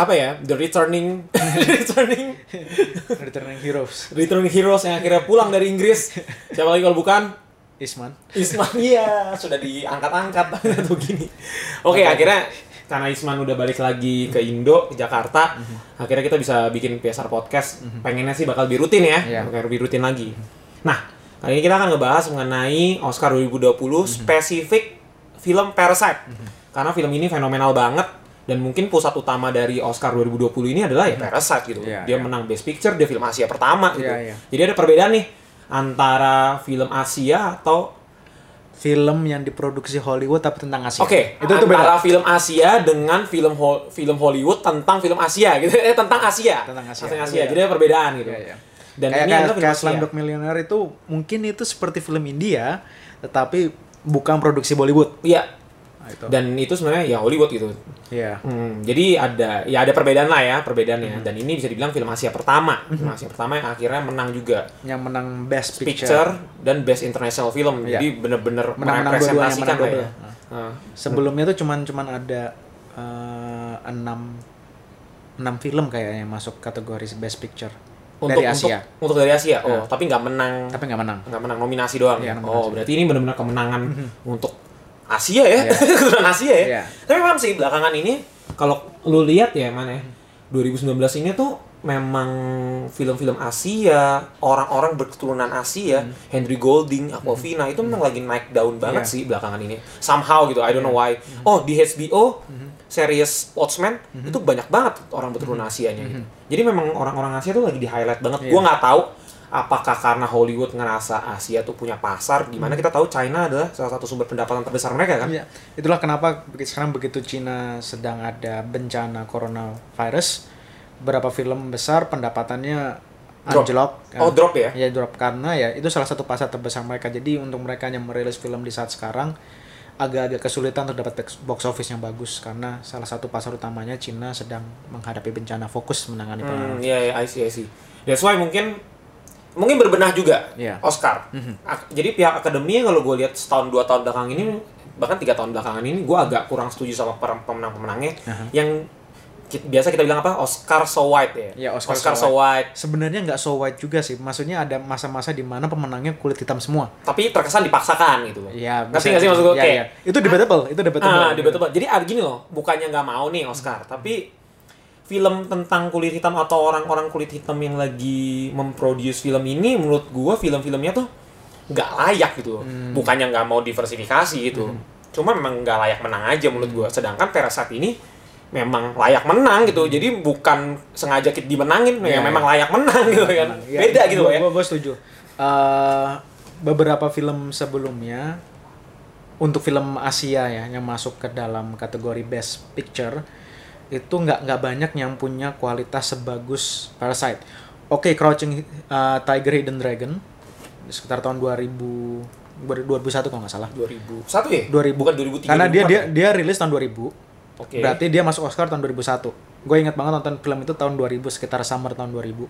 apa ya the returning returning. Returning Heroes. Returning heroes yang akhirnya pulang dari Inggris. Siapa lagi kalau bukan? Isman. Isman iya sudah diangkat-angkat atau gini. Oke akhirnya karena Isman udah balik lagi ke Indo ke Jakarta akhirnya kita bisa bikin PSR podcast. Pengennya sih bakal lebih rutin ya Iya. bakal lebih rutin lagi. Nah kali ini kita akan ngebahas mengenai Oscar 2020 spesifik film Parasite. Karena film ini fenomenal banget dan mungkin pusat utama dari Oscar 2020 ini adalah ya Parasite gitu Iya, dia iya. menang Best Picture dia film Asia pertama gitu Iya, iya. jadi ada perbedaan nih antara film Asia atau film yang diproduksi Hollywood tapi tentang Asia Oke, itu tuh antara beda film Asia dengan film Ho- film Hollywood tentang film Asia gitu. Eh tentang Asia. Tentang Asia. Tentang Iya. Jadi ada perbedaan gitu. Iya, iya. Dan kayak ini kayak, adalah film kayak Asia. Slumdog Millionaire itu mungkin itu seperti film India tetapi bukan produksi Bollywood Iya. Itu Dan itu sebenarnya ya Hollywood gitu. Iya. Hmm, jadi ada ya ada perbedaan lah ya perbedaannya. Hmm. Dan ini bisa dibilang film Asia pertama, film Asia pertama yang akhirnya menang juga yang menang Best picture, Picture, dan best international film. Iya. Jadi bener-bener merepresentasikan lah ya. Nah, sebelumnya tuh cuman cuman ada eh, enam enam film kayaknya yang masuk kategori Best Picture untuk dari Asia Untuk, untuk dari Asia. Oh, Nah. tapi nggak menang tapi nggak menang nggak menang nominasi doang. Iya, ya? nominasi. Oh, berarti ini benar-benar kemenangan untuk Asia ya, Iya. keturunan Asia ya. Iya. Tapi memang sih belakangan ini kalau lu lihat ya mana ya, 2019 ini tuh memang film-film Asia, orang-orang berketurunan Asia, Henry Golding, Aquafina itu memang lagi naik daun banget Iya. sih belakangan ini. Somehow gitu, I don't know why. Oh, di HBO series Watchmen itu banyak banget orang berketurunan Asianya gitu. Jadi memang orang-orang Asia tuh lagi di highlight banget. Iya. Gua nggak tahu apakah karena Hollywood ngerasa Asia tuh punya pasar, di mana kita tahu China adalah salah satu sumber pendapatan terbesar mereka kan? Iya. Itulah kenapa sekarang begitu Cina sedang ada bencana coronavirus, beberapa film besar pendapatannya Drop. anjlok. Oh, drop ya? Ya drop karena ya itu salah satu pasar terbesar mereka. Jadi untuk mereka yang merilis film di saat sekarang agak-agak kesulitan untuk dapat box- office yang bagus karena salah satu pasar utamanya Cina sedang menghadapi bencana fokus menangani Hmm, penanganan. iya, iya, I see, I see. That's why mungkin mungkin berbenah juga Iya. Oscar. Ak- Jadi pihak akademi kalau gue lihat setahun dua tahun belakang ini bahkan tiga tahun belakangan ini gue agak kurang setuju sama per- pemenang-pemenangnya yang ki- biasa kita bilang apa Oscar so white ya. Iya, Oscar so, so white. Sebenarnya nggak so white juga sih. Maksudnya ada masa-masa di mana pemenangnya kulit hitam semua. Tapi terkesan dipaksakan gitu. Iya, Ngerti bisa- nggak sih maksud gue? iya, Kayak, iya. Itu debatable, itu debatable. Ah, debatable. Jadi ah, gini loh, bukannya nggak mau nih Oscar, tapi film tentang kulit hitam atau orang-orang kulit hitam yang lagi memproduce film ini, menurut gua film-filmnya tuh nggak layak gitu. loh. Bukannya nggak mau diversifikasi gitu. Cuma memang nggak layak menang aja menurut gua. Sedangkan Parasite ini memang layak menang gitu. Jadi bukan sengaja kita dimenangin, ya Iya, memang layak menang gitu kan. Iya, Beda gitu gua, ya. Gue setuju. Eh, beberapa film sebelumnya untuk film Asia ya yang masuk ke dalam kategori Best Picture itu nggak nggak banyak yang punya kualitas sebagus Parasite. Oke, Crouching eh, Tiger Hidden Dragon sekitar tahun 2000 2001 kalau nggak salah. 2001 ya? 2000. Bukan 2003. Karena dia 2004 dia ya? dia rilis tahun 2000. Oke. Berarti dia masuk Oscar tahun 2001. Gue ingat banget nonton film itu tahun 2000 sekitar summer tahun 2000.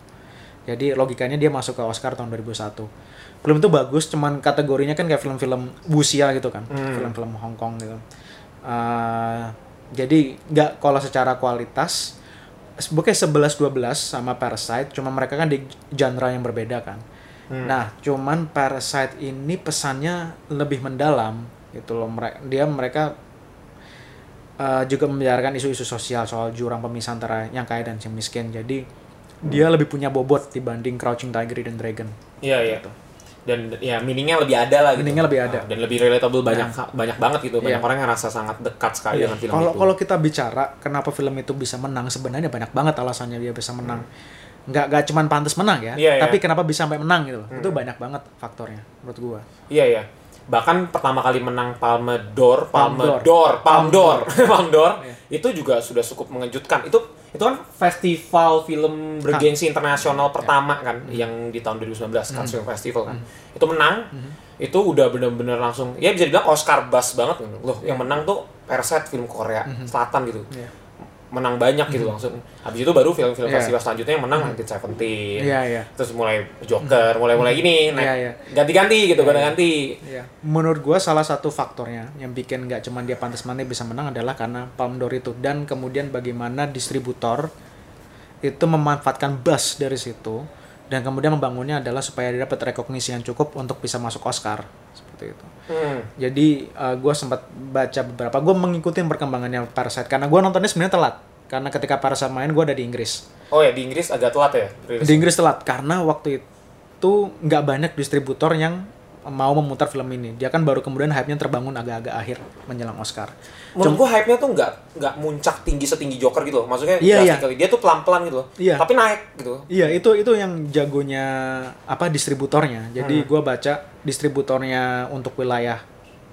Jadi logikanya dia masuk ke Oscar tahun 2001. Film itu bagus, cuman kategorinya kan kayak film-film wuxia gitu kan, Hmm. film-film Hong Kong gitu. Eh, jadi nggak kalau secara kualitas, bukannya 11-12 sama Parasite, cuma mereka kan di genre yang berbeda kan. Hmm. Nah, cuman Parasite ini pesannya lebih mendalam gitu loh. Mereka dia mereka uh, juga membicarakan isu-isu sosial soal jurang pemisah antara yang kaya dan yang miskin. Jadi dia lebih punya bobot dibanding Crouching Tiger dan Dragon. Iya iya. Dan ya meaningnya lebih ada lah gitu. Meaningnya lebih ada. Nah, dan lebih relatable banyak banyak banget gitu. Banyak Iya. orang yang ngerasa sangat dekat sekali dengan film Kalau itu. kalau kita bicara kenapa film itu bisa menang, sebenarnya banyak banget alasannya dia bisa menang. Nggak nggak cuman pantas menang ya, Iya, iya. tapi kenapa bisa sampai menang gitu loh. Itu banyak banget faktornya menurut gua. Iya iya. Bahkan pertama kali menang Palme d'Or, Palme d'Or, Palme d'Or, Palme d'Or, Iya. Itu juga sudah cukup mengejutkan. Itu itu kan festival film bergengsi internasional pertama kan yang di tahun 2019 Cannes Film Festival kan. Itu menang. Itu udah bener-bener langsung ya bisa dibilang Oscar buzz banget kan. Loh, yang menang tuh Parasite film Korea Selatan gitu. Iya. Menang banyak gitu langsung. Habis itu baru film-film Iya. festival selanjutnya yang menang Nineteen Seventeen. Iya, iya. Terus mulai Joker, mulai-mulai gini, naik Iya, iya. ganti-ganti gitu, Iya, iya. ganti-ganti. Iya. Menurut gua salah satu faktornya yang bikin nggak cuman dia pantas mana bisa menang adalah karena Palme d'Or itu dan kemudian bagaimana distributor itu memanfaatkan buzz dari situ dan kemudian membangunnya adalah supaya dia dapat rekognisi yang cukup untuk bisa masuk Oscar seperti itu. Hmm. Jadi gue sempat baca beberapa, gue mengikuti perkembangannya Parasite karena gue nontonnya sebenarnya telat karena ketika Parasite main gue ada di Inggris. Oh ya di Inggris agak telat ya rilis. Di Inggris telat karena waktu itu nggak banyak distributor yang mau memutar film ini. Dia kan baru kemudian hype-nya terbangun agak-agak akhir menjelang Oscar. Menurut gua hype-nya tuh nggak nggak muncak tinggi setinggi Joker gitu loh. Maksudnya Iya, iya. dia tuh pelan-pelan gitu loh. Iya. Tapi naik gitu. Iya itu itu yang jagonya apa distributornya. Jadi gua baca distributornya untuk wilayah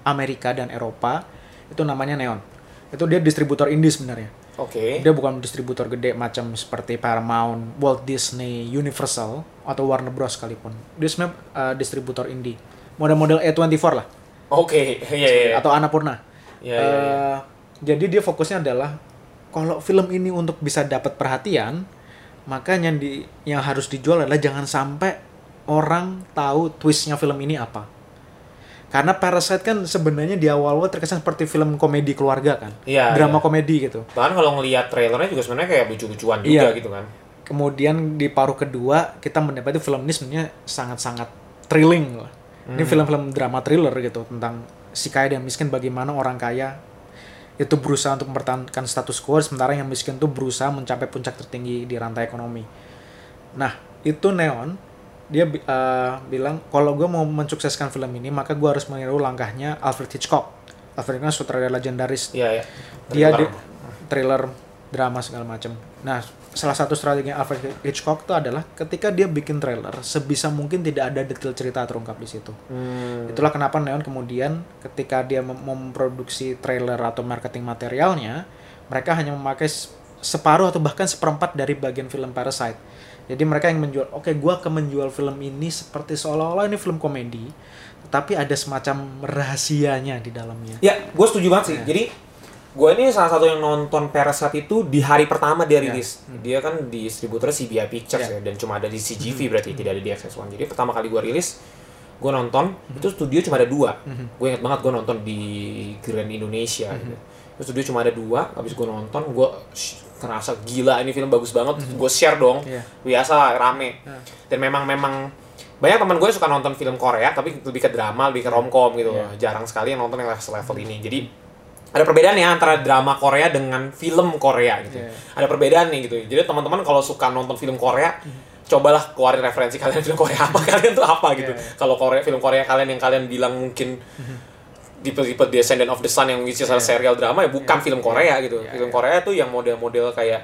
Amerika dan Eropa itu namanya Neon. Itu dia distributor indie sebenarnya. Oke. Dia bukan distributor gede macam seperti Paramount, Walt Disney, Universal atau Warner Bros sekalipun. Dia sebenarnya uh, distributor indie. Model-model A24 lah Oke. Iya iya. iya. atau Annapurna. Iya, iya, iya. Eh, jadi dia fokusnya adalah kalau film ini untuk bisa dapat perhatian, maka yang di yang harus dijual adalah jangan sampai orang tahu twistnya film ini apa. Karena Parasite kan sebenarnya di awal-awal terkesan seperti film komedi keluarga kan, Iya, drama iya. komedi gitu. Bahkan kalau ngelihat trailernya juga sebenarnya kayak lucu-lucuan juga Iya. gitu kan. Kemudian di paruh kedua kita mendapati film ini sebenarnya sangat-sangat thrilling lah. Ini Hmm. film-film drama thriller gitu tentang si kaya dan miskin bagaimana orang kaya itu berusaha untuk mempertahankan status quo sementara yang miskin tuh berusaha mencapai puncak tertinggi di rantai ekonomi. Nah, itu Neon dia eh, bilang kalau gue mau mensukseskan film ini maka gue harus meniru langkahnya Alfred Hitchcock. Alfred Hitchcock sutradara legendaris Iya iya. dia Thriller. di thriller drama segala macam. Nah, salah satu strategi Alfred Hitchcock itu adalah ketika dia bikin trailer sebisa mungkin tidak ada detail cerita terungkap di situ. Hmm. Itulah kenapa Neon kemudian ketika dia mem- memproduksi trailer atau marketing materialnya, mereka hanya memakai separuh atau bahkan seperempat dari bagian film Parasite. Jadi mereka yang menjual, oke gua akan menjual film ini seperti seolah-olah ini film komedi, tapi ada semacam rahasianya di dalamnya. Ya, gue setuju banget sih. Iya. Jadi gue ini salah satu yang nonton Parasite itu di hari pertama dia Iya. rilis. Dia kan di distributornya CBI Pictures Iya. ya, dan cuma ada di CGV berarti tidak ada di XS1. Jadi pertama kali gue rilis, gue nonton itu studio cuma ada dua. Gue inget banget gue nonton di Grand Indonesia. Gitu. Itu studio cuma ada dua. Habis gue nonton, gue ngerasa gila ini film bagus banget. Gue share dong. Iya. Biasa rame. Dan memang memang banyak teman gue suka nonton film Korea tapi lebih ke drama, lebih ke romcom gitu. Iya. Jarang sekali yang nonton yang level ini. Jadi ada perbedaan ya antara drama Korea dengan film Korea gitu. Iya. Ada perbedaan nih gitu. Jadi teman-teman kalau suka nonton film Korea, cobalah keluarin referensi kalian film Korea apa kalian tuh apa gitu. Iya, iya. Kalau Korea film Korea kalian yang kalian bilang mungkin tipe-tipe Descendant of the Sun yang which is a serial drama ya bukan film Korea gitu. Iya, film iya. Korea tuh yang model-model kayak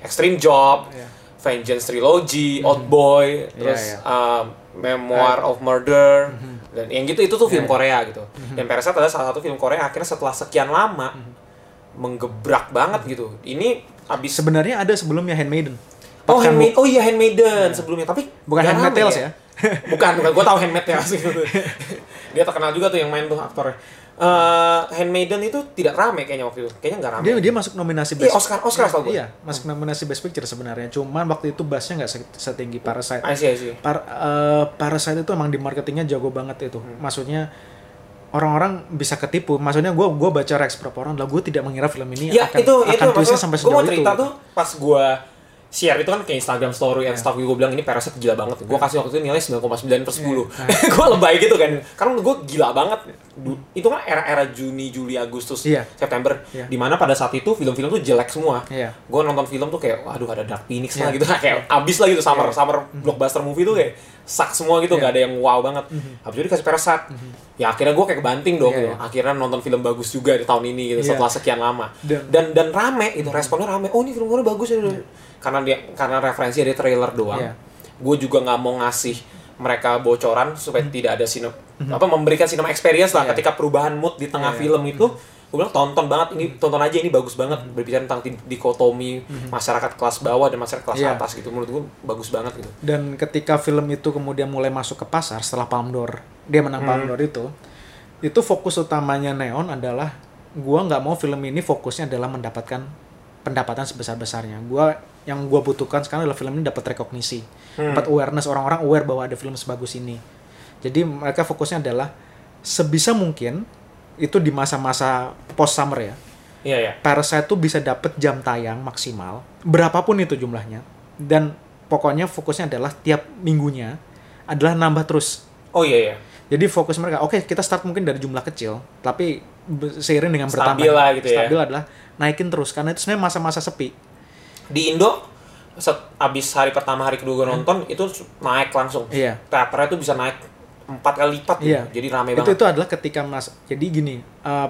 Extreme Job, Iya. Vengeance Trilogy, Old Boy, terus iya. um, Memoir of Murder, dan yang gitu itu tuh film Korea gitu. Dan Parasite adalah salah satu film Korea akhirnya setelah sekian lama menggebrak banget gitu. Ini abis Sebenarnya ada sebelumnya Handmaiden. Oh, handmade, oh iya Handmaiden sebelumnya, tapi Bukan Handmaid Tales ya? bukan, bukan. Gue tau Handmaid Tales gitu. Dia terkenal juga tuh yang main tuh aktornya. Eh, Handmaiden itu tidak rame kayaknya waktu itu. Kayaknya nggak rame. Dia dia masuk nominasi Iya, Best Oscar, Oscar tau gue. Iya, masuk nominasi Best Picture sebenarnya. Cuman waktu itu bassnya nggak se- setinggi Parasite. I see, I see. Par, eh, Parasite itu emang di marketingnya jago banget itu. Hmm. Maksudnya orang-orang bisa ketipu. Maksudnya gue gua baca beberapa orang, lah gue tidak mengira film ini Ya akan itu akan itu maksudnya sampai gue mau sejauh itu. cerita tuh pas gue share itu kan ke Instagram story Iya. and stuff gue bilang ini Parasite gila banget. Gue kasih waktu itu nilai 9,9 per 10. Iya. gue lebay gitu kan. Karena gue gila banget. Itu kan era-era Juni, Juli, Agustus, Iya. September. Iya. Di mana pada saat itu film-film tuh jelek semua. Iya. Gue nonton film tuh kayak, waduh ada Dark Phoenix lah Iya. gitu. kayak abis lah gitu. Summer, Iya. summer blockbuster movie tuh kayak sak semua gitu. Iya. Gak ada yang wow banget. Habis itu dikasih Parasite. Ya akhirnya gue kayak banting dong Iya, gitu. iya. Akhirnya nonton film bagus juga di tahun ini gitu. Iya. Setelah sekian lama Dan- dan dan rame itu responnya rame oh ini film Korea bagus ya karena dia karena referensi dari trailer doang Iya. gue juga nggak mau ngasih mereka bocoran supaya tidak ada sinem apa memberikan cinema experience lah Iya. ketika perubahan mood di tengah Iya. film itu gue bilang tonton banget ini tonton aja ini bagus banget berbicara tentang di- dikotomi masyarakat kelas bawah dan masyarakat kelas Iya. atas gitu menurut gue bagus banget gitu Dan ketika film itu kemudian mulai masuk ke pasar setelah Palme d'Or, dia menang Hmm. d'Or itu, itu fokus utamanya Neon adalah gua nggak mau film ini fokusnya adalah mendapatkan pendapatan sebesar besarnya gua yang gua butuhkan sekarang adalah film ini dapat rekognisi Hmm. dapat awareness orang-orang aware bahwa ada film sebagus ini jadi mereka fokusnya adalah sebisa mungkin itu di masa-masa post summer ya Iya ya. Parasite tuh bisa dapet jam tayang maksimal berapapun itu jumlahnya dan pokoknya fokusnya adalah tiap minggunya adalah nambah terus Oh iya ya. jadi fokus mereka oke kita start mungkin dari jumlah kecil tapi seiring dengan Stabil bertambah lah gitu ya. stabil adalah naikin terus karena itu sebenarnya masa-masa sepi Di Indo set, abis hari pertama hari kedua gue nonton itu naik langsung. Iya. Teaternya tuh bisa naik empat kali lipat. gitu. Iya. Jadi rame itu banget. itu adalah ketika mas jadi gini uh,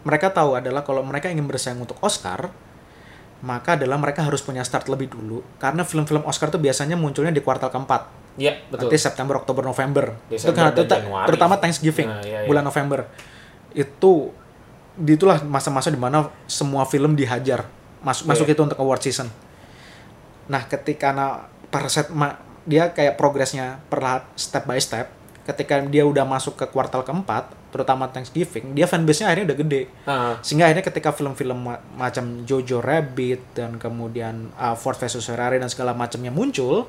mereka tahu adalah kalau mereka ingin bersaing untuk Oscar maka adalah mereka harus punya start lebih dulu karena film-film Oscar tuh biasanya munculnya di kuartal keempat Iya betul. nanti September Oktober November Desember itu itu Januari. terutama Thanksgiving Nah, iya, iya. bulan November itu di itulah masa-masa di mana semua film dihajar masuk Iya. masuk itu untuk award season nah ketika na Parasite ma- dia kayak progresnya perlahan step by step ketika dia udah masuk ke kuartal keempat terutama Thanksgiving dia fanbase-nya akhirnya udah gede Nah, sehingga akhirnya ketika film-film ma- macam Jojo Rabbit dan kemudian uh, Ford vs Ferrari dan segala macamnya muncul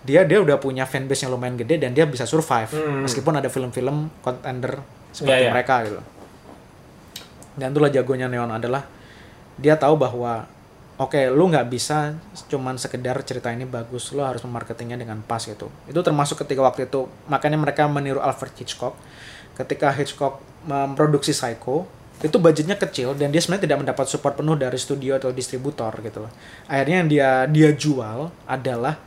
dia dia udah punya fanbase yang lumayan gede dan dia bisa survive Hmm. meskipun ada film-film contender seperti Iya, iya. mereka gitu dan itulah jagonya Neon adalah dia tahu bahwa oke lu nggak bisa cuman sekedar cerita ini bagus lu harus memarketingnya dengan pas gitu. Itu termasuk ketika waktu itu makanya mereka meniru Alfred Hitchcock. Ketika Hitchcock memproduksi Psycho itu budgetnya kecil dan dia sebenarnya tidak mendapat support penuh dari studio atau distributor gitu loh. Akhirnya yang dia dia jual adalah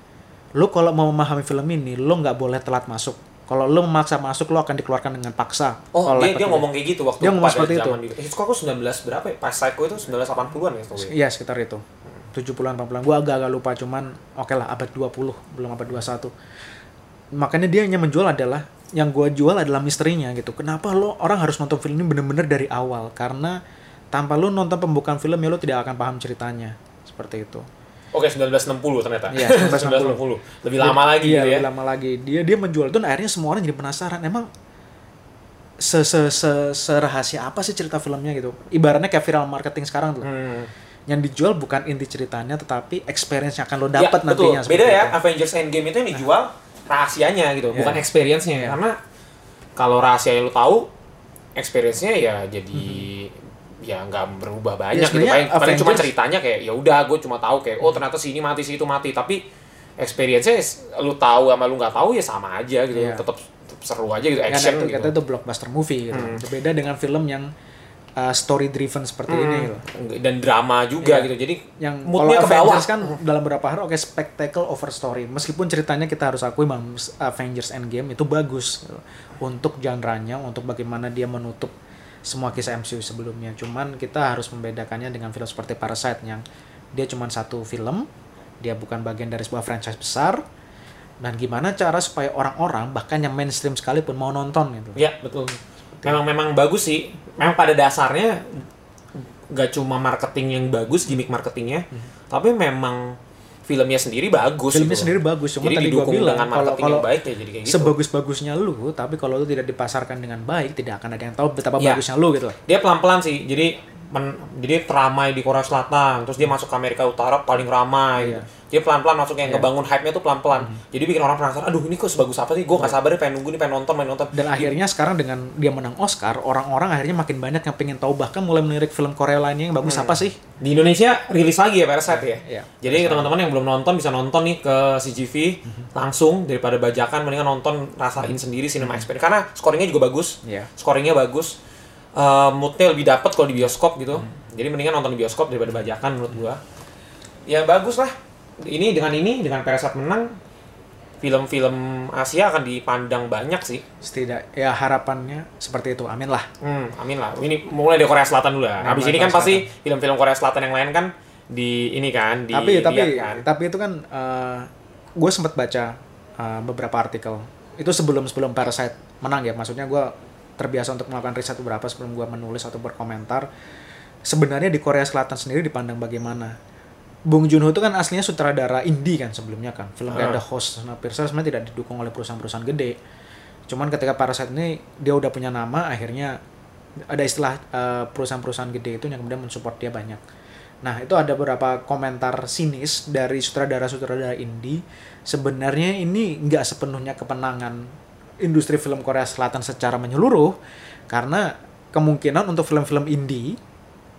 lu kalau mau memahami film ini lu nggak boleh telat masuk kalau lu memaksa masuk lu akan dikeluarkan dengan paksa Oh, dia, dia ngomong kayak gitu waktu Dia ngomong seperti itu. itu. Eh, Hitchcock aku 19 berapa ya? Pas Psycho itu 1980-an ya. Iya sekitar itu 70-an 80-an gue agak-agak lupa cuman oke lah abad 20 belum abad 21 makanya dia hanya menjual adalah yang gue jual adalah misterinya gitu kenapa lo orang harus nonton film ini bener-bener dari awal karena tanpa lo nonton pembukaan film ya lo tidak akan paham ceritanya seperti itu Oke, 1960 ternyata. Iya, 1960. 1960. Lebih lama lagi iya, gitu ya. lebih lama lagi dia dia menjual itu dan akhirnya semua orang jadi penasaran emang se se se serahasia apa sih cerita filmnya gitu ibaratnya kayak viral marketing sekarang tuh Hmm. yang dijual bukan inti ceritanya tetapi experience yang akan lo Ya, dapat betul. nantinya Beda ya, itu. Avengers Endgame itu yang dijual rahasianya gitu, Iya. bukan experience-nya. Iya. Karena kalau rahasia lu tahu, experience-nya ya jadi ya nggak berubah banyak Ya, gitu. Paling, paling cuma Avengers- ceritanya kayak ya udah gue cuma tahu kayak oh ternyata si ini mati si itu mati, tapi experience-nya lu tahu sama lu nggak tahu ya sama aja gitu. Iya. Tetap, seru aja gitu, Karena action itu, gitu. kata itu blockbuster movie gitu. Hmm. Berbeda dengan film yang uh, story driven seperti ini gitu. dan drama juga Iya. gitu. Jadi Yang moodnya kalau ke bawah. Avengers kan dalam beberapa hal oke spectacle over story. Meskipun ceritanya kita harus akui bahwa Avengers Endgame itu bagus gitu. untuk genre-nya, untuk bagaimana dia menutup semua kisah MCU sebelumnya. Cuman kita harus membedakannya dengan film seperti Parasite yang dia cuma satu film, dia bukan bagian dari sebuah franchise besar. Dan gimana cara supaya orang-orang bahkan yang mainstream sekalipun mau nonton gitu. Ya betul. Memang memang bagus sih. Memang pada dasarnya gak cuma marketing yang bagus, gimmick marketingnya, tapi memang filmnya sendiri bagus. Filmnya gitu. sendiri bagus, cuma jadi tadi gua bilang kalau kalau baik ya jadi kayak gitu. sebagus-bagusnya lu, tapi kalau lu tidak dipasarkan dengan baik, tidak akan ada yang tahu betapa Iya. bagusnya lu gitu. loh. Dia pelan-pelan sih. Jadi men- jadi teramai di Korea Selatan, terus dia masuk ke Amerika Utara paling ramai. Iya. Dia pelan-pelan masuk yang Iya. ngebangun hype-nya tuh pelan-pelan. Jadi bikin orang penasaran, aduh ini kok sebagus apa sih? Gue gak sabar nih pengen nunggu nih, pengen nonton, pengen nonton. Dan akhirnya sekarang dengan dia menang Oscar, orang-orang akhirnya makin banyak yang pengen tahu bahkan mulai melirik film Korea lainnya yang bagus apa sih? Di Indonesia rilis lagi ya Parasite ya. Iya. Jadi teman-teman yang belum nonton bisa nonton nih ke CGV langsung daripada bajakan mendingan nonton rasain sendiri cinema experience karena scoringnya juga bagus. Iya. Scoringnya bagus. Eh, moodnya lebih dapet kalau di bioskop gitu. Jadi mendingan nonton di bioskop daripada bajakan menurut gua. Ya bagus lah. Ini dengan ini dengan Parasite menang film-film Asia akan dipandang banyak sih. Setidak ya harapannya seperti itu. Amin lah. Hmm, amin lah. Ini mulai dari Korea Selatan dulu lah. Nah, Habis ini kan Korea pasti film-film Korea Selatan yang lain kan di ini kan di tapi tapi kan. tapi itu kan gue sempat baca uh, beberapa artikel itu sebelum sebelum Parasite menang ya maksudnya gue terbiasa untuk melakukan riset beberapa sebelum gue menulis atau berkomentar sebenarnya di Korea Selatan sendiri dipandang bagaimana Bong Joon Ho itu kan aslinya sutradara indie kan sebelumnya kan film kayak Ah. The Host Snowpiercer sebenarnya tidak didukung oleh perusahaan-perusahaan gede cuman ketika Parasite ini dia udah punya nama akhirnya ada istilah uh, perusahaan-perusahaan gede itu yang kemudian mensupport dia banyak Nah, itu ada beberapa komentar sinis dari sutradara-sutradara indie. Sebenarnya ini nggak sepenuhnya kepenangan industri film Korea Selatan secara menyeluruh, karena kemungkinan untuk film-film indie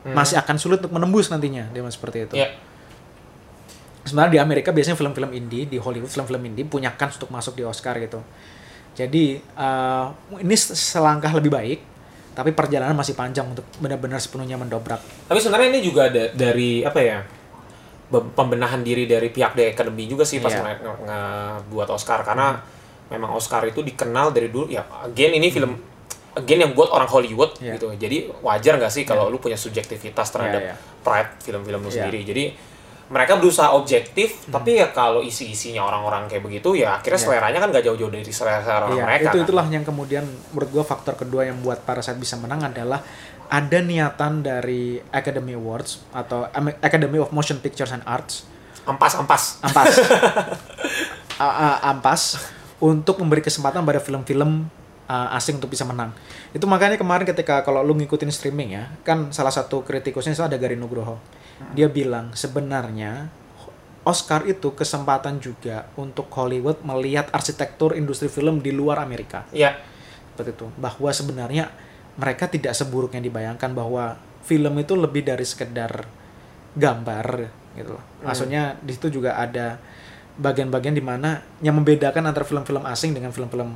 Hmm. masih akan sulit untuk menembus nantinya, dia seperti itu. Ya. Sebenarnya di Amerika biasanya film-film indie, di Hollywood film-film indie punya kans untuk masuk di Oscar gitu. Jadi eh, ini selangkah lebih baik, tapi perjalanan masih panjang untuk benar-benar sepenuhnya mendobrak. Tapi sebenarnya ini juga ada dari apa ya? be- pembenahan diri dari pihak The Academy juga sih pas Iya. nge- nge- ngebuat Oscar karena memang Oscar itu dikenal dari dulu ya again ini film again yang buat orang Hollywood Iya. gitu. Jadi wajar nggak sih kalau lu punya subjektivitas terhadap Iya, iya. pride film-film lu Iya. sendiri. Jadi mereka berusaha objektif, tapi ya kalau isi-isinya orang-orang kayak begitu ya akhirnya Iya. seleranya kan gak jauh-jauh dari selera orang Iya, mereka. itu kan. itulah yang kemudian menurut gua faktor kedua yang buat Parasite bisa menang adalah ada niatan dari Academy Awards atau Academy of Motion Pictures and Arts Ampas-ampas. ampas A- a- ampas untuk memberi kesempatan pada film-film uh, asing untuk bisa menang. Itu makanya kemarin ketika kalau lu ngikutin streaming ya, kan salah satu kritikusnya itu ada Gary Nugroho. Dia bilang sebenarnya Oscar itu kesempatan juga untuk Hollywood melihat arsitektur industri film di luar Amerika. Iya. Seperti itu. Bahwa sebenarnya mereka tidak seburuk yang dibayangkan bahwa film itu lebih dari sekedar gambar gitu loh. Maksudnya di situ juga ada bagian-bagian di mana yang membedakan antara film-film asing dengan film-film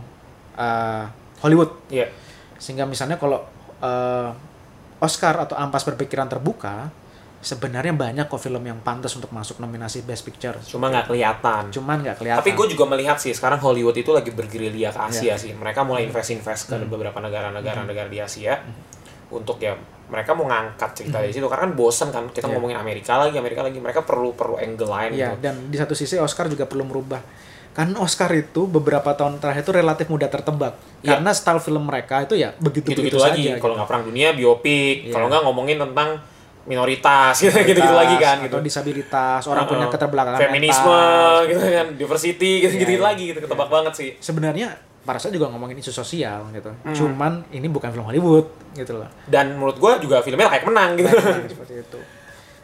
uh, Hollywood. Iya. Sehingga misalnya kalau uh, Oscar atau Ampas berpikiran terbuka, sebenarnya banyak kok film yang pantas untuk masuk nominasi Best Picture. Cuma nggak kelihatan. Cuman nggak kelihatan. Tapi gue juga melihat sih sekarang Hollywood itu lagi bergerilya ke Asia Iya. sih. Mereka mulai invest-invest ke beberapa negara-negara negara di Asia untuk ya mereka mau ngangkat cerita dari situ karena kan bosen kan kita Iya. ngomongin Amerika lagi Amerika lagi mereka perlu perlu angle lain Iya, gitu. dan di satu sisi Oscar juga perlu merubah. Karena Oscar itu beberapa tahun terakhir itu relatif mudah tertebak. Iya. Karena style film mereka itu ya begitu-begitu gitu-gitu lagi saja. kalau nggak perang dunia biopik Iya. kalau nggak ngomongin tentang minoritas gitu gitu, lagi kan gitu disabilitas, orang punya Heeh. keterbelakangan feminisme mental. gitu kan diversity gitu gitu, Iya, iya. lagi gitu ketebak banget sih Sebenarnya Parasite juga ngomongin isu sosial gitu. Hmm. Cuman ini bukan film Hollywood gitu loh. dan menurut gue juga filmnya kayak menang gitu Nah, seperti itu.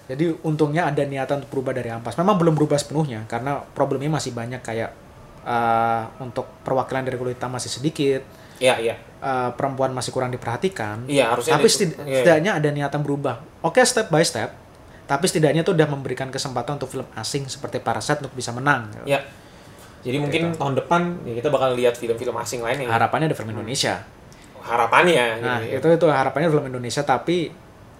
Jadi untungnya ada niatan untuk berubah dari ampas. Memang belum berubah sepenuhnya karena problemnya masih banyak kayak uh, untuk perwakilan dari kulit hitam masih sedikit, iya iya uh, perempuan masih kurang diperhatikan. iya harusnya tapi setid- iya, iya. setidaknya ada niatan berubah. Oke, step by step. Tapi setidaknya itu udah memberikan kesempatan untuk film asing seperti Parasite untuk bisa menang. gitu. Ya. Jadi mungkin tahun depan ya kita bakal lihat film-film asing lain yang Harapannya ada film Indonesia. harapannya Nah, gitu. itu itu harapannya film Indonesia tapi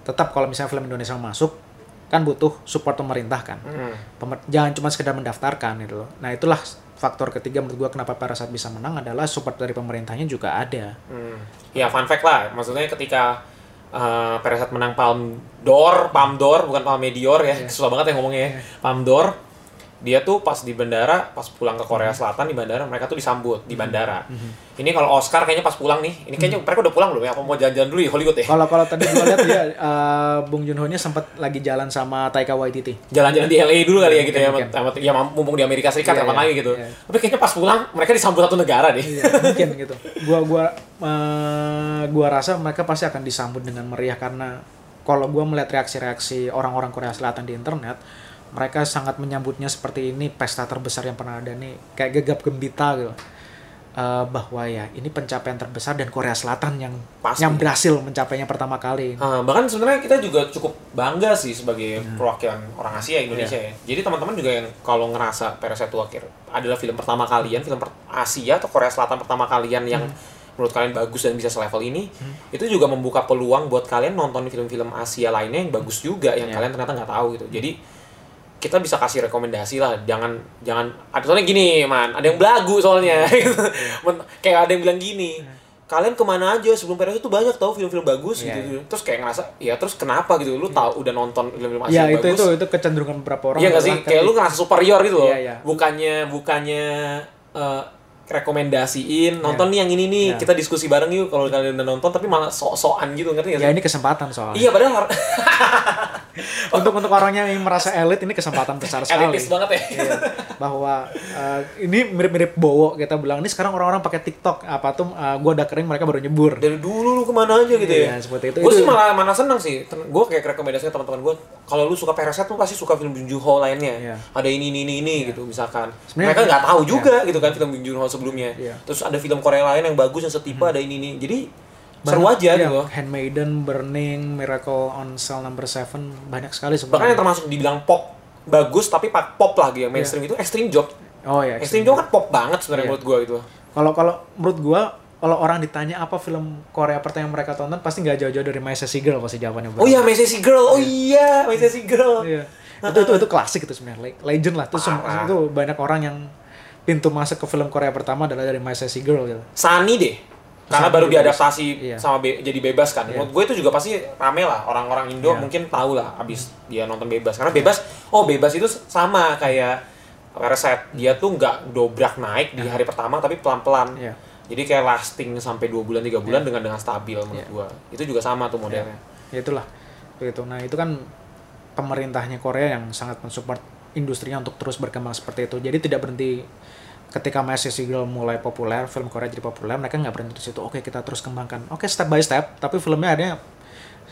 tetap kalau misalnya film Indonesia masuk kan butuh support pemerintah kan. Hmm. Pemer- jangan cuma sekedar mendaftarkan gitu loh. Nah, itulah faktor ketiga menurut gua kenapa Parasite bisa menang adalah support dari pemerintahnya juga ada. Hmm. Ya fun fact lah, maksudnya ketika uh, Parasite menang Palm d'Or, Palm d'Or bukan Palme d'Or ya, Iya. susah banget ya ngomongnya ya. Palm d'Or, dia tuh pas di bandara, pas pulang ke Hmm. Korea Selatan di bandara, mereka tuh disambut di bandara. Ini kalau Oscar kayaknya pas pulang nih, ini kayaknya Hmm. mereka udah pulang belum ya? Apa mau jalan-jalan dulu ya Hollywood ya? Kalau kalau tadi gua lihat dia eh, Bung Joon Ho-nya sempat lagi jalan sama Taika Waititi. Jalan-jalan di LA dulu kali ya gitu ya, Mungkin, sama, ya mumpung di Amerika Serikat Iya, kapan iya, lagi gitu. iya. Tapi kayaknya pas pulang mereka disambut satu negara deh. Iya, mungkin gitu. Gua gua eh, gua rasa mereka pasti akan disambut dengan meriah karena kalau gua melihat reaksi-reaksi orang-orang Korea Selatan di internet, mereka sangat menyambutnya seperti ini pesta terbesar yang pernah ada nih, kayak gegap gembita gitu. Eh, bahwa ya ini pencapaian terbesar dan Korea Selatan yang Pasti. yang berhasil mencapainya pertama kali. Ah, bahkan sebenarnya kita juga cukup bangga sih sebagai Hmm. perwakilan orang Asia Indonesia Iya. ya. Jadi teman-teman juga yang kalau ngerasa Parasite akhir adalah film pertama kalian, film per- Asia atau Korea Selatan pertama kalian yang Hmm. menurut kalian bagus dan bisa selevel ini, itu juga membuka peluang buat kalian nonton film-film Asia lainnya yang bagus juga yang Iya. kalian ternyata nggak tahu gitu. Jadi kita bisa kasih rekomendasi lah jangan jangan ada soalnya gini man ada yang belagu soalnya Iya. Kayak ada yang bilang gini kalian ke mana aja sebelum Parasite tuh banyak tahu film-film bagus Iya, gitu, terus kayak ngerasa ya terus kenapa gitu lu tahu udah nonton film-film Asia Ya yang itu bagus itu itu kecenderungan beberapa orang. iya nggak sih kayak lu ngerasa superior gitu loh Iya, iya. bukannya bukannya eh, rekomendasiin nonton nih yang ini nih Iya. kita diskusi bareng yuk kalau kalian udah nonton tapi malah sok-sokan gitu ngerti ya sih ini kesempatan soalnya. iya padahal untuk untuk orangnya yang merasa elit ini kesempatan besar sekali. Elitis banget ya. Iya. bahwa eh, ini mirip-mirip Bowo kita bilang ini sekarang orang-orang pakai TikTok apa tuh eh, gua udah kering mereka baru nyebur. Dari dulu lu ke mana aja gitu ya? Iya, seperti itu. Gue sih malah mana seneng sih. Gue kayak rekomendasinya teman-teman gue. Kalau lu suka Parasite lu pasti suka film Bong Joon-ho lainnya. Iya. Ada ini ini ini ini gitu misalkan. Sebenarnya- Mereka nggak tahu juga gitu kan film Bong Joon-ho sebelumnya. Iya. Terus ada film Korea lain yang bagus yang setipe ada ini ini. Jadi seru aja iya, gitu. Handmaiden, Burning, Miracle on Cell Number 7 banyak sekali Bahkan yang sebenarnya. termasuk dibilang pop bagus tapi pop lagi yang mainstream itu Extreme Job. Oh ya. Extreme Job kan pop banget sebenarnya Iya. menurut gue gitu. Kalau kalau menurut gua kalau orang ditanya apa film Korea pertama yang mereka tonton pasti nggak jauh-jauh dari My Sassy Girl pasti jawabannya. Oh iya, My Sassy Girl. Oh iya, My Sassy Girl. Iya. itu, itu itu klasik itu sebenarnya Le- legend lah itu sem- Parah. itu banyak orang yang pintu masuk ke film Korea pertama adalah dari My Sassy Girl gitu Sani deh. Karena baru diadaptasi Iya. sama be- jadi bebas kan. Iya. Menurut gue itu juga pasti rame lah orang-orang Indo Iya. mungkin tahu lah abis dia nonton bebas. Karena bebas, oh bebas itu sama kayak Parasite. Dia tuh nggak dobrak naik di hari pertama tapi pelan-pelan. Iya. Jadi kayak lasting sampai dua bulan tiga bulan dengan dengan stabil menurut Iya. gua. Itu juga sama tuh modelnya. ya itulah itu nah itu kan pemerintahnya Korea yang sangat mensupport industrinya untuk terus berkembang seperti itu jadi tidak berhenti ketika My Sassy Girl mulai populer film Korea jadi populer mereka nggak berhenti di situ oke kita terus kembangkan oke step by step tapi filmnya ada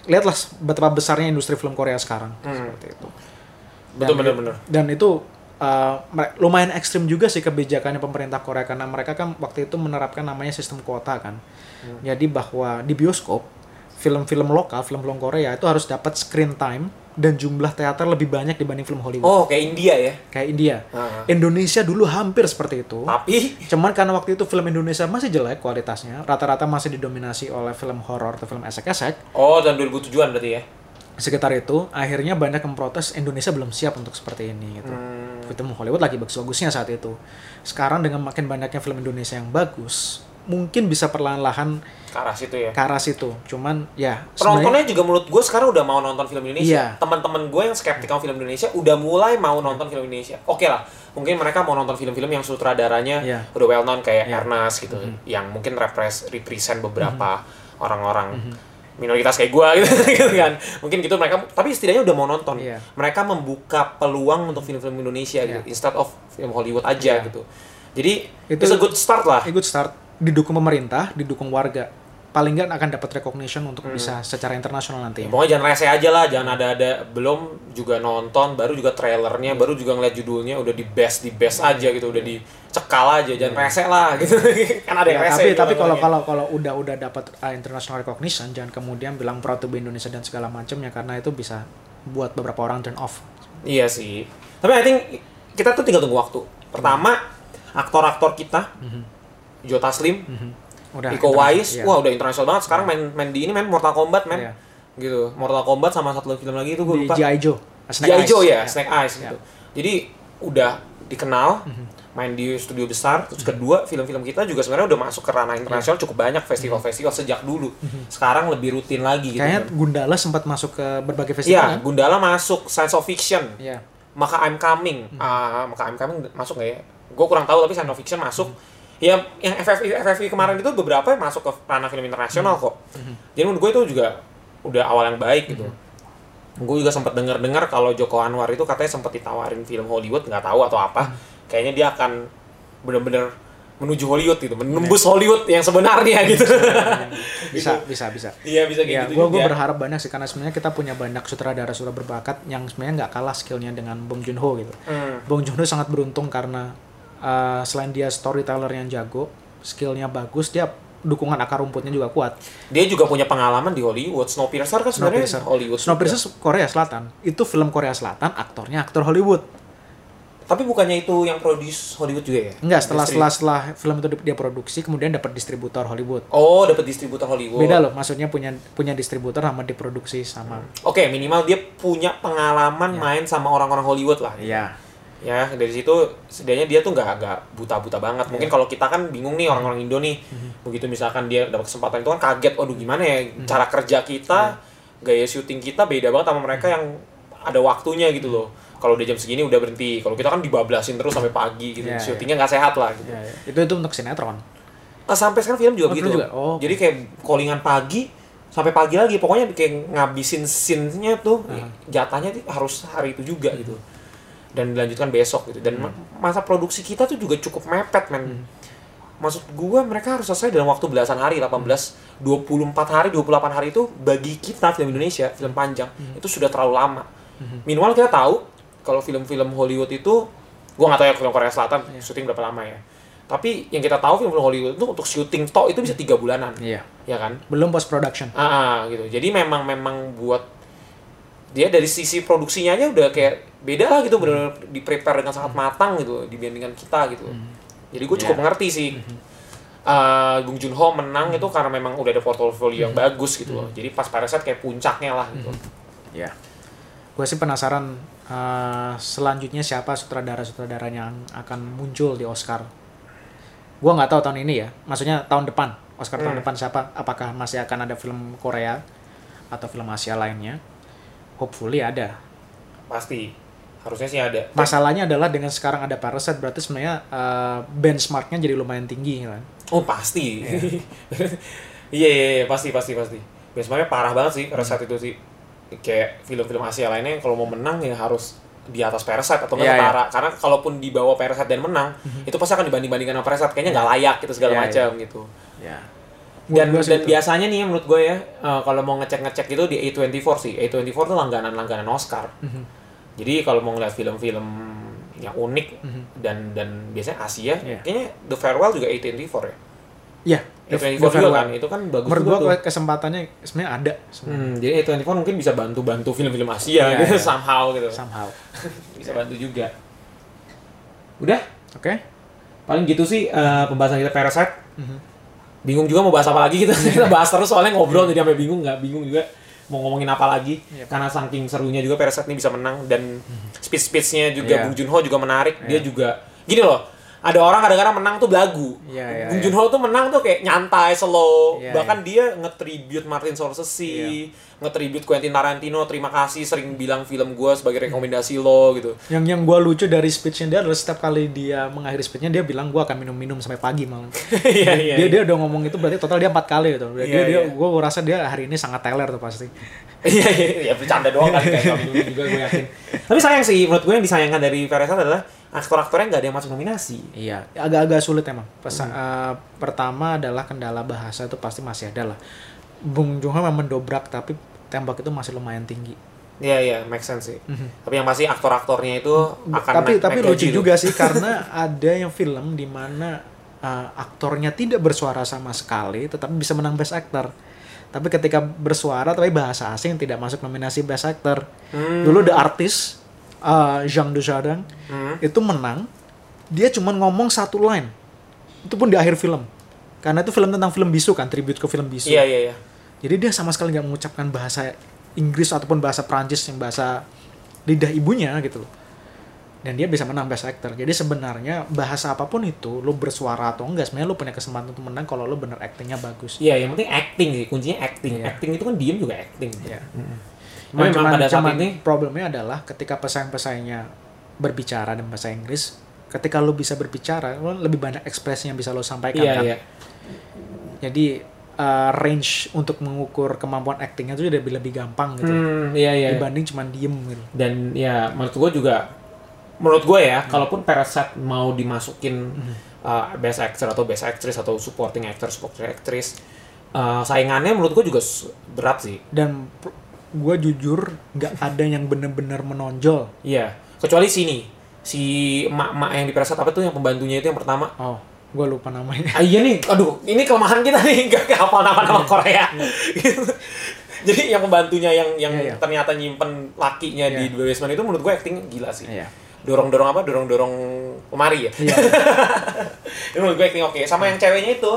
lihatlah betapa besarnya industri film Korea sekarang Hmm. seperti itu Betul bener-bener. dan itu uh, lumayan ekstrim juga sih kebijakannya pemerintah Korea karena mereka kan waktu itu menerapkan namanya sistem kuota kan. Jadi bahwa di bioskop film-film lokal, film-film Korea itu harus dapat screen time dan jumlah teater lebih banyak dibanding film Hollywood. Oh, kayak India ya. Kayak India. Ah. Indonesia dulu hampir seperti itu. Tapi Cuman karena waktu itu film Indonesia masih jelek kualitasnya, rata-rata masih didominasi oleh film horor atau film esek-esek, oh, dan 2007-an berarti ya. sekitar itu akhirnya banyak yang protes Indonesia belum siap untuk seperti ini gitu. Hmm. Film Hollywood lagi bagus-bagusnya saat itu. Sekarang dengan makin banyaknya film Indonesia yang bagus, mungkin bisa perlahan-lahan Ke arah situ ya. ke arah situ. Cuman ya Penontonnya juga menurut gue sekarang udah mau nonton film Indonesia. Iya. Teman-teman gue yang skeptik sama film Indonesia udah mulai mau nonton film Indonesia. Oke lah, mungkin mereka mau nonton film-film yang sutradaranya Iya. udah well known kayak Iya. Ernest gitu, yang mungkin repres represent beberapa Mhm. orang-orang minoritas kayak gue gitu, gitu kan. Mungkin gitu mereka, tapi setidaknya udah mau nonton. Iya. Mereka membuka peluang untuk film-film Indonesia gitu, Iya. instead of film Hollywood aja Iya. gitu. Jadi Itu- it's a good start lah. a good start didukung pemerintah, didukung warga. Paling nggak akan dapat recognition untuk Hmm. bisa secara internasional nanti. Ya, pokoknya jangan rese aja lah, jangan ada-ada belum juga nonton, baru juga trailernya, baru juga ngeliat judulnya udah di best di best aja gitu, udah dicekal aja, jangan rese lah gitu. kan ada yang Ya, rese. tapi kalau kalau kalau udah udah dapat uh, international recognition jangan kemudian bilang proud to be Indonesia dan segala macamnya karena itu bisa buat beberapa orang turn off. Iya sih. Tapi I think kita tuh tinggal tunggu waktu. Pertama, aktor-aktor kita, Joe Taslim, Udah Iko Uwais, iya. wah udah internasional banget. Sekarang main main di ini main Mortal Kombat men, Iya. gitu. Mortal Kombat sama satu film lagi itu gue lupa. G.I. Joe. G.I. Joe ya, Iya. Snake Eyes Iya. gitu. Jadi udah dikenal, main di studio besar. Terus kedua, film-film kita juga sebenarnya udah masuk ke ranah internasional Iya. cukup banyak festival-festival sejak dulu. Sekarang lebih rutin lagi gitu. Kayaknya kan. Gundala sempat masuk ke berbagai Iya, festival. kan? Gundala masuk science of fiction. Iya. Maka I'm Coming, Hmm. ah maka I'm Coming masuk nggak ya? Gue kurang tahu tapi science of fiction masuk. Hmm. Ya, yang FFI, FFI kemarin itu beberapa yang masuk ke ranah film internasional Hmm. kok. Jadi menurut gue itu juga udah awal yang baik gitu. Gue juga sempat dengar-dengar kalau Joko Anwar itu katanya sempat ditawarin film Hollywood nggak tahu atau apa. Hmm. Kayaknya dia akan bener-bener menuju Hollywood gitu, menembus Hollywood yang sebenarnya gitu. Bisa, bisa, bisa. Iya bisa Ya, kayak gue gitu juga. berharap banyak sih karena sebenarnya kita punya banyak sutradara sudah berbakat yang sebenarnya nggak kalah skillnya dengan Bong Joon Ho gitu. Hmm. Bong Joon Ho sangat beruntung karena uh, selain dia storyteller yang jago, skillnya bagus, dia dukungan akar rumputnya juga kuat. Dia juga punya pengalaman di Hollywood. Snowpiercer kan sebenarnya Snowpiercer. Hollywood. juga. Snowpiercer Korea Selatan. Itu film Korea Selatan, aktornya aktor Hollywood. Tapi bukannya itu yang produce Hollywood juga ya? Enggak, setelah setelah setelah film itu di- dia produksi kemudian dapat distributor Hollywood. Oh, dapat distributor Hollywood. Beda loh, maksudnya punya punya distributor sama diproduksi sama. Oke, minimal dia punya pengalaman Ya. main sama orang-orang Hollywood lah. Iya. Ya, dari situ setidaknya dia tuh nggak nggak buta-buta banget. Ya. Mungkin kalau kita kan bingung nih orang-orang Indo nih. Mhm. Begitu misalkan dia dapat kesempatan itu kan kaget, waduh gimana ya cara kerja kita, Ya. gaya syuting kita beda banget sama mereka yang ada waktunya gitu loh. Kalau udah jam segini udah berhenti. Kalau kita kan dibablasin terus sampai pagi gitu. Ya, ya. Syutingnya nggak sehat lah gitu. Iya, iya. Itu itu untuk sinetron. Nah, sampai sekarang film juga Oh, begitu. juga? Oh, oke. Jadi kayak callingan pagi, sampai pagi lagi pokoknya kayak ngabisin scene-nya tuh jatahnya tuh harus hari itu juga gitu dan dilanjutkan besok gitu. Dan ma- masa produksi kita tuh juga cukup mepet men. Maksud gua mereka harus selesai dalam waktu belasan hari 18 24 hari 28 hari itu bagi kita film Indonesia film panjang itu sudah terlalu lama. Minimal kita tahu kalau film-film Hollywood itu gua nggak tahu ya film Korea Selatan syuting berapa lama ya. Tapi yang kita tahu film-film Hollywood itu untuk syuting tok itu bisa tiga bulanan Iya. ya kan? Belum post production. Ah, ah, gitu. Jadi memang memang buat dia dari sisi produksinya aja udah kayak beda lah gitu, benar di prepare dengan sangat matang gitu dibandingkan kita gitu. Jadi gue cukup Iya. mengerti sih. Eh, Bung Joon-ho menang itu karena memang udah ada portofolio yang bagus gitu loh. Jadi pas Parasite kayak puncaknya lah gitu. Ya. Gue sih penasaran eh, selanjutnya siapa sutradara-sutradara yang akan muncul di Oscar. Gue nggak tahu tahun ini ya. Maksudnya tahun depan. Oscar tahun Hmm. depan siapa? Apakah masih akan ada film Korea atau film Asia lainnya? Hopefully ada. Pasti harusnya sih ada. Masalahnya adalah dengan sekarang ada Parasite berarti sebenarnya eh, benchmarknya jadi lumayan tinggi kan. Oh pasti. Iya iya iya, pasti pasti pasti. Benchmarknya parah banget sih pada saat itu sih. Kayak film-film Asia lainnya kalau mau menang ya harus di atas Parasite atau nggak Iya, setara. Karena kalaupun di bawah Parasite dan menang, itu pasti akan dibanding-bandingkan sama Parasite. Kayaknya nggak layak gitu segala Iya, iya. macam gitu. Ya. Dan, Menurut dan itu. biasanya nih ya menurut gue ya, eh, kalau mau ngecek-ngecek itu di A24 sih. A24 tuh langganan-langganan Oscar. Mhm. Jadi kalau mau ngeliat film-film yang unik dan dan biasanya Asia. Iya. kayaknya The Farewell juga A24 ya. Iya. A24 The juga Farewell. kan, itu kan bagus Menurut juga tuh. kesempatannya sebenarnya ada Hmm, jadi A24 mungkin bisa bantu-bantu film-film Asia Iya, gitu iya. somehow gitu. somehow. Bisa bantu juga. Udah, Oke. paling gitu sih eh, pembahasan kita Parasite. Mhm. Bingung juga mau bahas apa lagi kita. kita bahas terus soalnya ngobrol jadi sampai bingung nggak bingung juga mau ngomongin apa lagi Iya. karena saking serunya juga Parasite ini bisa menang dan speech-speechnya juga Iya. Bung Joon-ho juga menarik. Dia Iya. juga gini loh. Ada orang kadang-kadang menang tuh belagu. Iya, iya, Bung iya. Joon-ho tuh menang tuh kayak nyantai, slow. Iya, Bahkan dia nge-tribute Martin Scorsese, nge-tribute Quentin Tarantino, terima kasih sering bilang film gua sebagai rekomendasi lo gitu. Yang yang gue lucu dari speechnya dia adalah setiap kali dia mengakhiri speechnya dia bilang gue akan minum-minum sampai pagi malam. Iya, iya. dia dia udah ngomong itu berarti total dia empat kali gitu. Dia, Iya, dia iya. gue rasa dia hari ini sangat teler tuh pasti. Iya, iya, iya, bercanda doang kan kayak juga gue yakin. Tapi sayang sih, menurut gue yang disayangkan dari Parasite adalah aktor-aktornya nggak ada yang masuk nominasi. Iya, agak-agak sulit emang. Pesa- eh, pertama adalah kendala bahasa itu pasti masih ada lah. Bung Joon memang mendobrak tapi tembak itu masih lumayan tinggi. Iya, iya, make sense sih. Tapi yang pasti aktor-aktornya itu akan tapi naik- tapi naik lucu juga sih karena ada yang film di mana uh, aktornya tidak bersuara sama sekali tetapi bisa menang best actor tapi ketika bersuara tapi bahasa asing tidak masuk nominasi best actor Hmm. dulu The Artist uh, Jean Dujardin Hmm. itu menang dia cuma ngomong satu line itu pun di akhir film karena itu film tentang film bisu kan tribute ke film bisu Iya, iya, iya. jadi dia sama sekali nggak mengucapkan bahasa Inggris ataupun bahasa Prancis yang bahasa lidah ibunya gitu loh. Dan dia bisa menang Best Actor. Jadi sebenarnya bahasa apa pun itu, lo bersuara atau enggak, sebenarnya lo punya kesempatan untuk menang kalau lo bener actingnya bagus. Iya, yang penting acting sih, kuncinya acting. Iya. Acting itu kan diem juga acting. Iya. Cuma memang cuman, pada saat cuman ini, problemnya adalah ketika pesaing-pesaingnya berbicara dalam bahasa Inggris, ketika lo bisa berbicara, lo lebih banyak ekspresi yang bisa lo sampaikan iya, kan. iya. Jadi uh, range untuk mengukur kemampuan actingnya itu jadi lebih lebih gampang gitu. Hmm, iya, iya. Dibanding cuman diem gitu. Dan ya, menurut gue juga, menurut gue ya, kalaupun Parasite mau dimasukin uh, Best Actor atau Best Actress atau Supporting Actor, Supporting Actress, uh, saingannya menurut gue juga berat sih. dan gue jujur nggak ada yang bener-bener menonjol Iya, kecuali sini. Si emak-emak yang di Parasite apa tuh yang pembantunya itu yang pertama. oh gue lupa namanya Ah iya nih, aduh, ini kelemahan kita nih, gak hafal nama-nama Korea. Gitu. Jadi yang pembantunya yang yang Iya, iya. ternyata nyimpen lakinya di Iya. basement itu menurut gue acting gila sih. iya Dorong-dorong apa? Dorong-dorong lemari ya. iya itu menurut gue acting oke. Sama yang ceweknya itu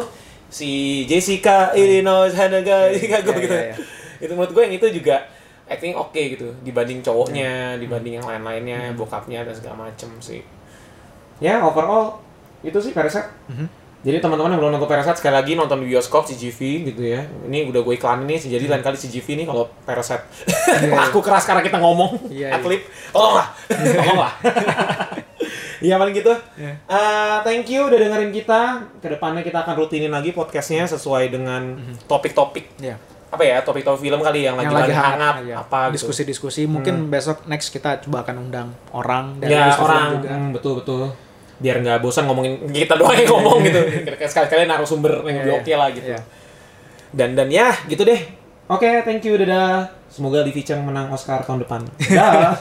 si Jessica Illinois Hanaga Iya, gitu. iya, iya. Itu menurut gue yang itu juga acting oke gitu dibanding cowoknya, dibanding yang lain-lainnya, bokapnya dan segala macem sih. Ya, overall itu sih Parasite. Mhm. Jadi teman-teman yang belum nonton Parasite sekali lagi nonton di bioskop CGV gitu ya. Ini udah gue iklan ini jadi lain kali CGV nih kalau Parasite. iya. Aku keras karena kita ngomong. Iya, iya. Atlet, tolonglah. Tolonglah. Iya paling gitu. Iya. Eh, thank you udah dengerin kita. Ke depannya kita akan rutinin lagi podcastnya sesuai dengan Mhm. topik-topik iya apa ya topik-topik film kali yang, yang lagi, lagi hangat, hangat ya. apa gitu. diskusi-diskusi mungkin besok next kita coba akan undang orang dari ya orang. juga. Hmm, betul betul. Biar nggak bosan ngomongin kita doang yang ngomong gitu. Sekali-kali narasumber yang lebih oke iya. lah gitu. Iya. dan dan ya gitu deh. Oke thank you dadah. Semoga Livi Chang menang Oscar tahun depan. Dah